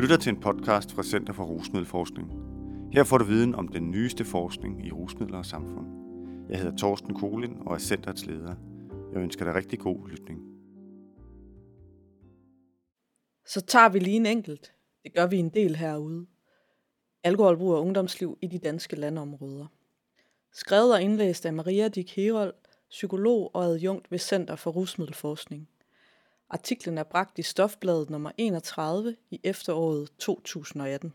lytter til en podcast fra Center for Rusmiddelforskning. Her får du viden om den nyeste forskning i rusmidler og samfund. Jeg hedder Torsten Kolin og er centerets leder. Jeg ønsker dig rigtig god lytning. Så tager vi lige en enkelt. Det gør vi en del herude. Alkoholbrug og ungdomsliv i de danske landområder. Skrevet og indlæst af Maria Dik Herold, psykolog og adjunkt ved Center for Rusmiddelforskning. Artiklen er bragt i Stofbladet nummer 31 i efteråret 2018.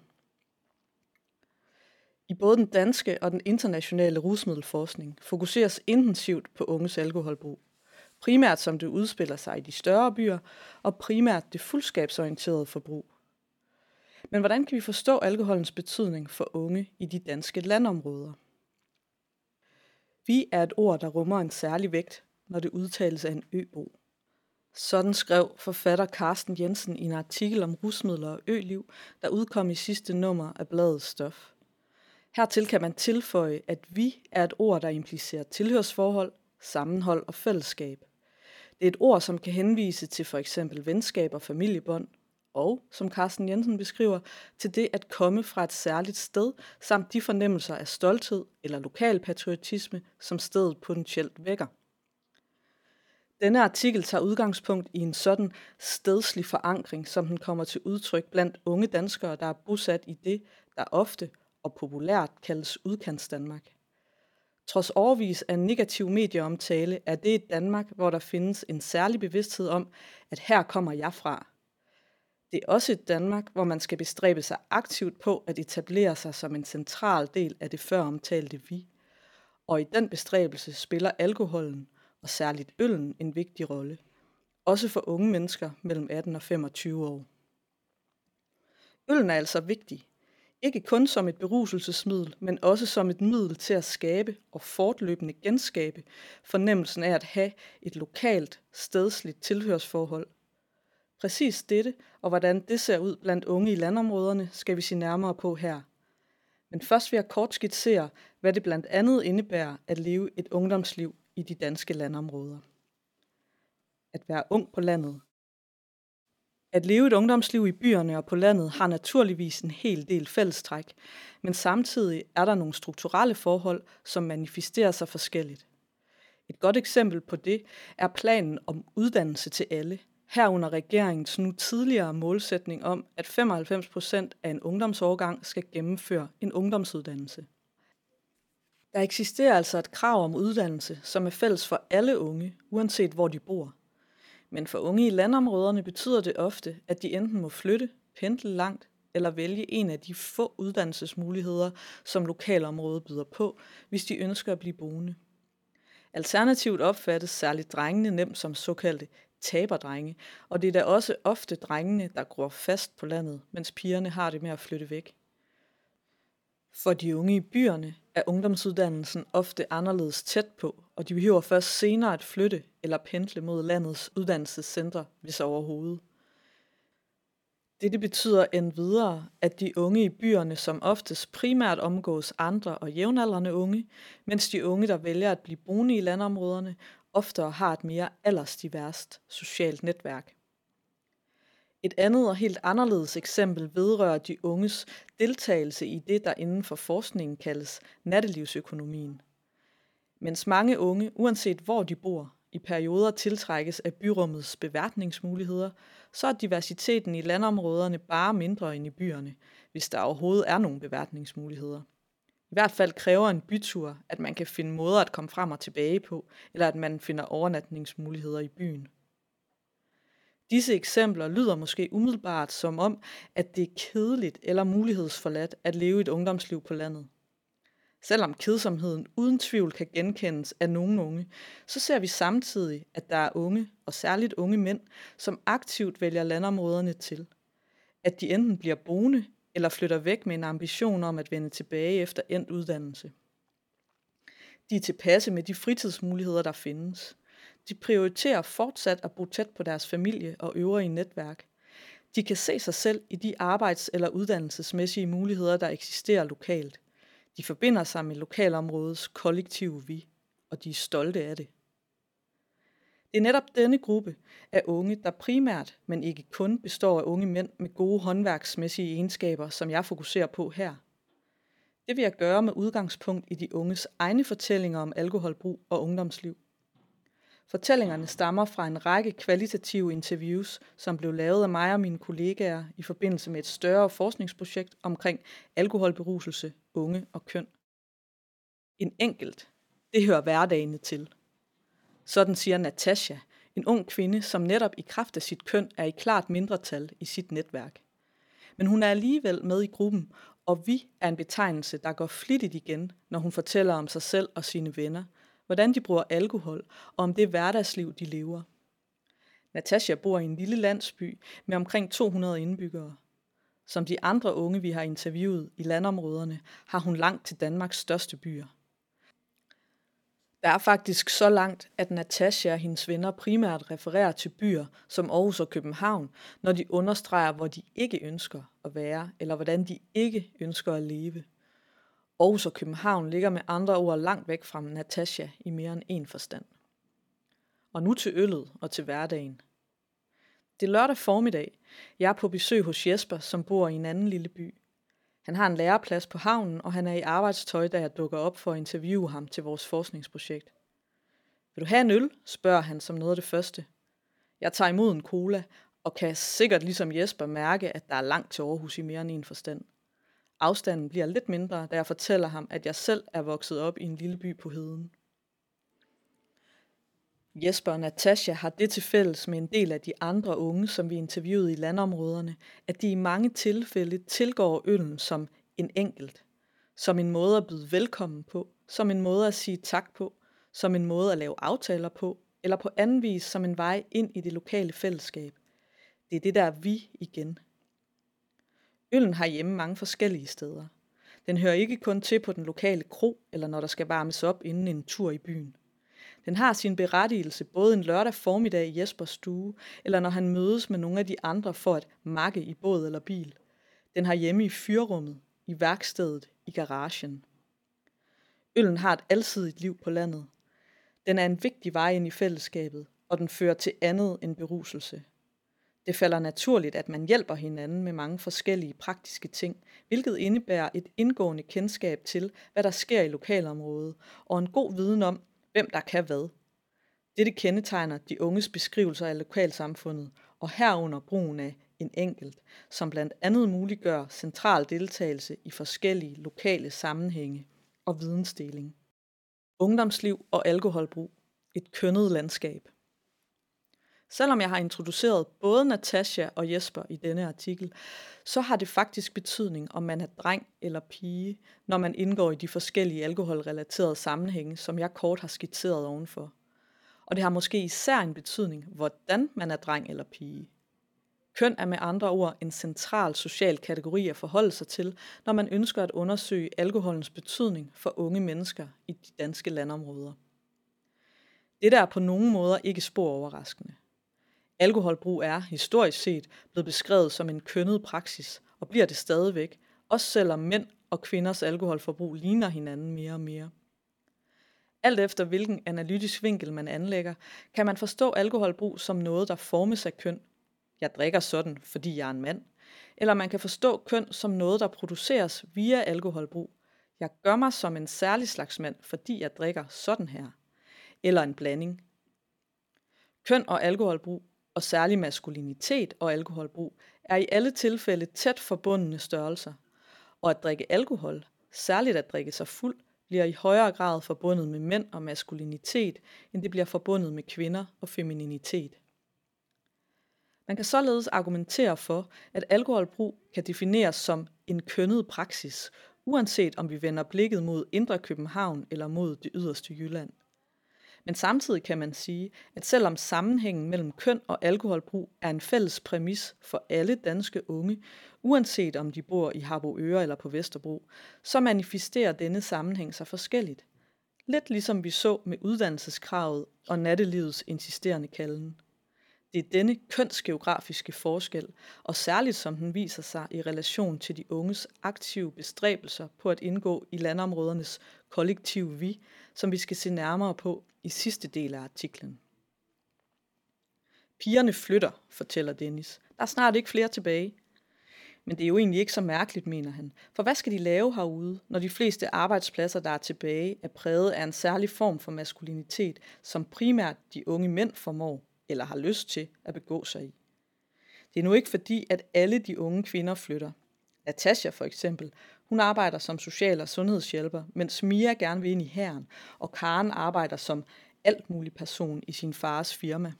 I både den danske og den internationale rusmiddelforskning fokuseres intensivt på unges alkoholbrug. Primært som det udspiller sig i de større byer, og primært det fuldskabsorienterede forbrug. Men hvordan kan vi forstå alkoholens betydning for unge i de danske landområder? Vi er et ord, der rummer en særlig vægt, når det udtales af en øbo. Sådan skrev forfatter Carsten Jensen i en artikel om rusmidler og øliv, der udkom i sidste nummer af bladet Stof. Hertil kan man tilføje, at vi er et ord, der implicerer tilhørsforhold, sammenhold og fællesskab. Det er et ord, som kan henvise til for eksempel venskab og familiebånd, og, som Carsten Jensen beskriver, til det at komme fra et særligt sted, samt de fornemmelser af stolthed eller lokal patriotisme, som stedet potentielt vækker. Denne artikel tager udgangspunkt i en sådan stedslig forankring, som den kommer til udtryk blandt unge danskere, der er bosat i det, der ofte og populært kaldes udkantsdanmark. Trods overvis af negativ medieomtale er det et Danmark, hvor der findes en særlig bevidsthed om, at her kommer jeg fra. Det er også et Danmark, hvor man skal bestræbe sig aktivt på at etablere sig som en central del af det før omtalte vi. Og i den bestræbelse spiller alkoholen og særligt øllen en vigtig rolle. Også for unge mennesker mellem 18 og 25 år. Øllen er altså vigtig. Ikke kun som et beruselsesmiddel, men også som et middel til at skabe og fortløbende genskabe fornemmelsen af at have et lokalt, stedsligt tilhørsforhold. Præcis dette og hvordan det ser ud blandt unge i landområderne, skal vi se nærmere på her. Men først vil jeg kort skitsere, hvad det blandt andet indebærer at leve et ungdomsliv i de danske landområder. At være ung på landet. At leve et ungdomsliv i byerne og på landet har naturligvis en hel del fællestræk, men samtidig er der nogle strukturelle forhold, som manifesterer sig forskelligt. Et godt eksempel på det er planen om uddannelse til alle, herunder regeringens nu tidligere målsætning om, at 95 procent af en ungdomsårgang skal gennemføre en ungdomsuddannelse. Der eksisterer altså et krav om uddannelse, som er fælles for alle unge, uanset hvor de bor. Men for unge i landområderne betyder det ofte, at de enten må flytte, pendle langt eller vælge en af de få uddannelsesmuligheder, som lokalområdet byder på, hvis de ønsker at blive boende. Alternativt opfattes særligt drengene nemt som såkaldte taberdrenge, og det er da også ofte drengene, der gror fast på landet, mens pigerne har det med at flytte væk. For de unge i byerne er ungdomsuddannelsen ofte anderledes tæt på, og de behøver først senere at flytte eller pendle mod landets uddannelsescentre, hvis overhovedet. Dette betyder endvidere, at de unge i byerne som oftest primært omgås andre og jævnaldrende unge, mens de unge, der vælger at blive boende i landområderne, oftere har et mere aldersdiverst socialt netværk. Et andet og helt anderledes eksempel vedrører de unges deltagelse i det, der inden for forskningen kaldes nattelivsøkonomien. Mens mange unge, uanset hvor de bor, i perioder tiltrækkes af byrummets beværtningsmuligheder, så er diversiteten i landområderne bare mindre end i byerne, hvis der overhovedet er nogle beværtningsmuligheder. I hvert fald kræver en bytur, at man kan finde måder at komme frem og tilbage på, eller at man finder overnatningsmuligheder i byen. Disse eksempler lyder måske umiddelbart som om, at det er kedeligt eller mulighedsforladt at leve et ungdomsliv på landet. Selvom kedsomheden uden tvivl kan genkendes af nogle unge, så ser vi samtidig, at der er unge, og særligt unge mænd, som aktivt vælger landområderne til. At de enten bliver boende eller flytter væk med en ambition om at vende tilbage efter endt uddannelse. De er tilpasse med de fritidsmuligheder, der findes. De prioriterer fortsat at bo tæt på deres familie og øvrige netværk. De kan se sig selv i de arbejds- eller uddannelsesmæssige muligheder, der eksisterer lokalt. De forbinder sig med lokalområdets kollektive vi, og de er stolte af det. Det er netop denne gruppe af unge, der primært, men ikke kun, består af unge mænd med gode håndværksmæssige egenskaber, som jeg fokuserer på her. Det vil jeg gøre med udgangspunkt i de unges egne fortællinger om alkoholbrug og ungdomsliv. Fortællingerne stammer fra en række kvalitative interviews, som blev lavet af mig og mine kollegaer i forbindelse med et større forskningsprojekt omkring alkoholberuselse, unge og køn. En enkelt, det hører hverdagene til. Sådan siger Natasha, en ung kvinde, som netop i kraft af sit køn er i klart mindretal i sit netværk. Men hun er alligevel med i gruppen, og vi er en betegnelse, der går flittigt igen, når hun fortæller om sig selv og sine venner, hvordan de bruger alkohol og om det hverdagsliv, de lever. Natasha bor i en lille landsby med omkring 200 indbyggere. Som de andre unge, vi har interviewet i landområderne, har hun langt til Danmarks største byer. Der er faktisk så langt, at Natasha og hendes venner primært refererer til byer som Aarhus og København, når de understreger, hvor de ikke ønsker at være, eller hvordan de ikke ønsker at leve. Aarhus og København ligger med andre ord langt væk fra Natasha i mere end en forstand. Og nu til øllet og til hverdagen. Det er lørdag formiddag. Jeg er på besøg hos Jesper, som bor i en anden lille by. Han har en læreplads på havnen, og han er i arbejdstøj, da jeg dukker op for at interviewe ham til vores forskningsprojekt. Vil du have en øl? spørger han som noget af det første. Jeg tager imod en cola, og kan sikkert ligesom Jesper mærke, at der er langt til Aarhus i mere end en forstand. Afstanden bliver lidt mindre, da jeg fortæller ham, at jeg selv er vokset op i en lille by på heden. Jesper og Natasha har det til fælles med en del af de andre unge, som vi interviewede i landområderne, at de i mange tilfælde tilgår øllen som en enkelt. Som en måde at byde velkommen på, som en måde at sige tak på, som en måde at lave aftaler på, eller på anden vis som en vej ind i det lokale fællesskab. Det er det der vi igen. Øllen har hjemme mange forskellige steder. Den hører ikke kun til på den lokale kro, eller når der skal varmes op inden en tur i byen. Den har sin berettigelse både en lørdag formiddag i Jespers stue, eller når han mødes med nogle af de andre for at makke i båd eller bil. Den har hjemme i fyrrummet, i værkstedet, i garagen. Øllen har et alsidigt liv på landet. Den er en vigtig vej ind i fællesskabet, og den fører til andet end beruselse. Det falder naturligt, at man hjælper hinanden med mange forskellige praktiske ting, hvilket indebærer et indgående kendskab til, hvad der sker i lokalområdet, og en god viden om, hvem der kan hvad. Dette kendetegner de unges beskrivelser af lokalsamfundet, og herunder brugen af en enkelt, som blandt andet muliggør central deltagelse i forskellige lokale sammenhænge og vidensdeling. Ungdomsliv og alkoholbrug. Et kønnet landskab. Selvom jeg har introduceret både Natasha og Jesper i denne artikel, så har det faktisk betydning, om man er dreng eller pige, når man indgår i de forskellige alkoholrelaterede sammenhænge, som jeg kort har skitseret ovenfor. Og det har måske især en betydning, hvordan man er dreng eller pige. Køn er med andre ord en central social kategori at forholde sig til, når man ønsker at undersøge alkoholens betydning for unge mennesker i de danske landområder. Det er på nogen måder ikke spor overraskende. Alkoholbrug er, historisk set, blevet beskrevet som en kønnet praksis, og bliver det stadigvæk, også selvom mænd og kvinders alkoholforbrug ligner hinanden mere og mere. Alt efter hvilken analytisk vinkel man anlægger, kan man forstå alkoholbrug som noget, der formes af køn. Jeg drikker sådan, fordi jeg er en mand. Eller man kan forstå køn som noget, der produceres via alkoholbrug. Jeg gør mig som en særlig slags mand, fordi jeg drikker sådan her. Eller en blanding. Køn og alkoholbrug og særlig maskulinitet og alkoholbrug, er i alle tilfælde tæt forbundne størrelser. Og at drikke alkohol, særligt at drikke sig fuld, bliver i højere grad forbundet med mænd og maskulinitet, end det bliver forbundet med kvinder og femininitet. Man kan således argumentere for, at alkoholbrug kan defineres som en kønnet praksis, uanset om vi vender blikket mod Indre København eller mod det yderste Jylland. Men samtidig kan man sige, at selvom sammenhængen mellem køn og alkoholbrug er en fælles præmis for alle danske unge, uanset om de bor i Harboøre eller på Vesterbro, så manifesterer denne sammenhæng sig forskelligt. Lidt ligesom vi så med uddannelseskravet og nattelivets insisterende kalden. Det er denne kønsgeografiske forskel, og særligt som den viser sig i relation til de unges aktive bestræbelser på at indgå i landområdernes kollektive vi, som vi skal se nærmere på i sidste del af artiklen. Pigerne flytter, fortæller Dennis. Der er snart ikke flere tilbage. Men det er jo egentlig ikke så mærkeligt, mener han. For hvad skal de lave herude, når de fleste arbejdspladser, der er tilbage, er præget af en særlig form for maskulinitet, som primært de unge mænd formår eller har lyst til at begå sig i? Det er nu ikke fordi, at alle de unge kvinder flytter. Natasha for eksempel, hun arbejder som social- og sundhedshjælper, mens Mia gerne vil ind i herren, og Karen arbejder som alt mulig person i sin fars firma.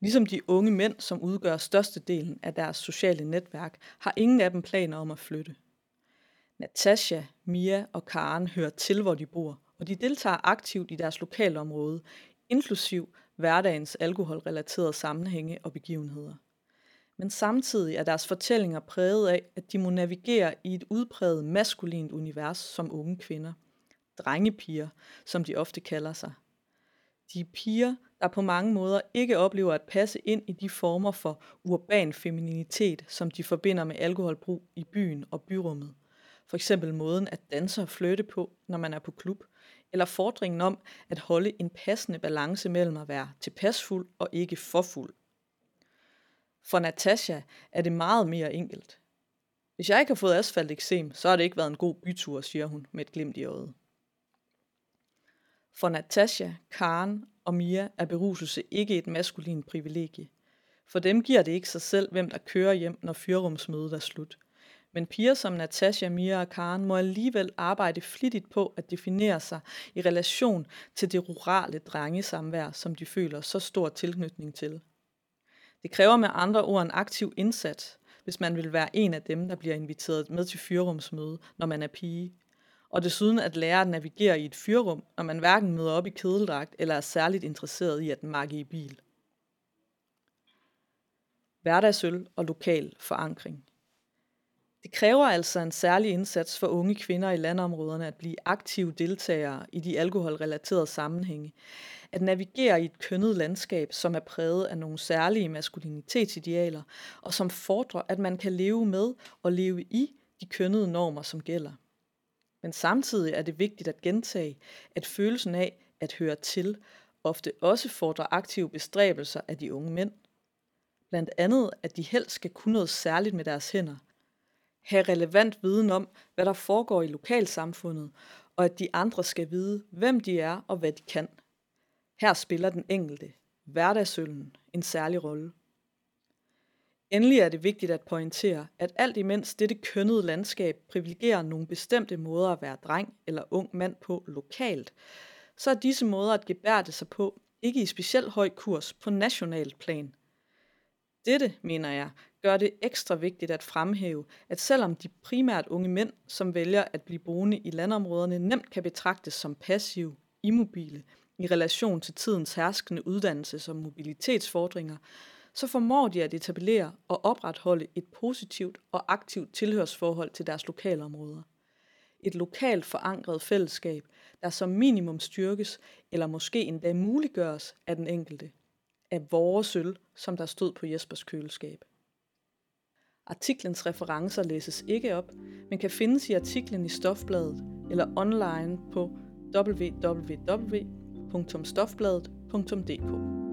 Ligesom de unge mænd, som udgør størstedelen af deres sociale netværk, har ingen af dem planer om at flytte. Natasha, Mia og Karen hører til, hvor de bor, og de deltager aktivt i deres lokalområde, inklusiv hverdagens alkoholrelaterede sammenhænge og begivenheder. Men samtidig er deres fortællinger præget af, at de må navigere i et udpræget maskulint univers som unge kvinder. Drengepiger, som de ofte kalder sig. De er piger, der på mange måder ikke oplever at passe ind i de former for urban femininitet, som de forbinder med alkoholbrug i byen og byrummet. For eksempel måden at danse og flytte på, når man er på klub, eller fordringen om at holde en passende balance mellem at være tilpasfuld og ikke for fuld. For Natasha er det meget mere enkelt. Hvis jeg ikke har fået asfalteksem, så har det ikke været en god bytur, siger hun med et glimt i øjet. For Natasha, Karen og Mia er beruselse ikke et maskulin privilegie. For dem giver det ikke sig selv, hvem der kører hjem, når fyrrumsmødet er slut. Men piger som Natasha, Mia og Karen må alligevel arbejde flittigt på at definere sig i relation til det rurale drengesamvær, som de føler så stor tilknytning til. Det kræver med andre ord en aktiv indsats, hvis man vil være en af dem, der bliver inviteret med til fyrrumsmøde, når man er pige, og desuden at lære at navigere i et fyrrum, når man hverken møder op i kedeldragt eller er særligt interesseret i at makke i bil. Hverdagsøl og lokal forankring. Det kræver altså en særlig indsats for unge kvinder i landområderne at blive aktive deltagere i de alkoholrelaterede sammenhænge. At navigere i et kønnet landskab, som er præget af nogle særlige maskulinitetsidealer, og som fordrer, at man kan leve med og leve i de kønnede normer, som gælder. Men samtidig er det vigtigt at gentage, at følelsen af at høre til ofte også fordrer aktive bestræbelser af de unge mænd. Blandt andet, at de helst skal kunne noget særligt med deres hænder. Have relevant viden om, hvad der foregår i lokalsamfundet, og at de andre skal vide, hvem de er og hvad de kan. Her spiller den enkelte, hverdagsøllen, en særlig rolle. Endelig er det vigtigt at pointere, at alt imens dette kønnede landskab privilegerer nogle bestemte måder at være dreng eller ung mand på lokalt, så er disse måder at gebærde sig på ikke i specielt høj kurs på nationalt plan. Dette, mener jeg, gør det ekstra vigtigt at fremhæve, at selvom de primært unge mænd, som vælger at blive boende i landområderne, nemt kan betragtes som passive, immobile, i relation til tidens herskende uddannelses- og mobilitetsfordringer, så formår de at etablere og opretholde et positivt og aktivt tilhørsforhold til deres lokalområder. Et lokalt forankret fællesskab, der som minimum styrkes eller måske endda muliggøres af den enkelte. Af vores øl, som der stod på Jespers køleskab. Artiklens referencer læses ikke op, men kan findes i artiklen i Stofbladet eller online på www.stofbladet.dk.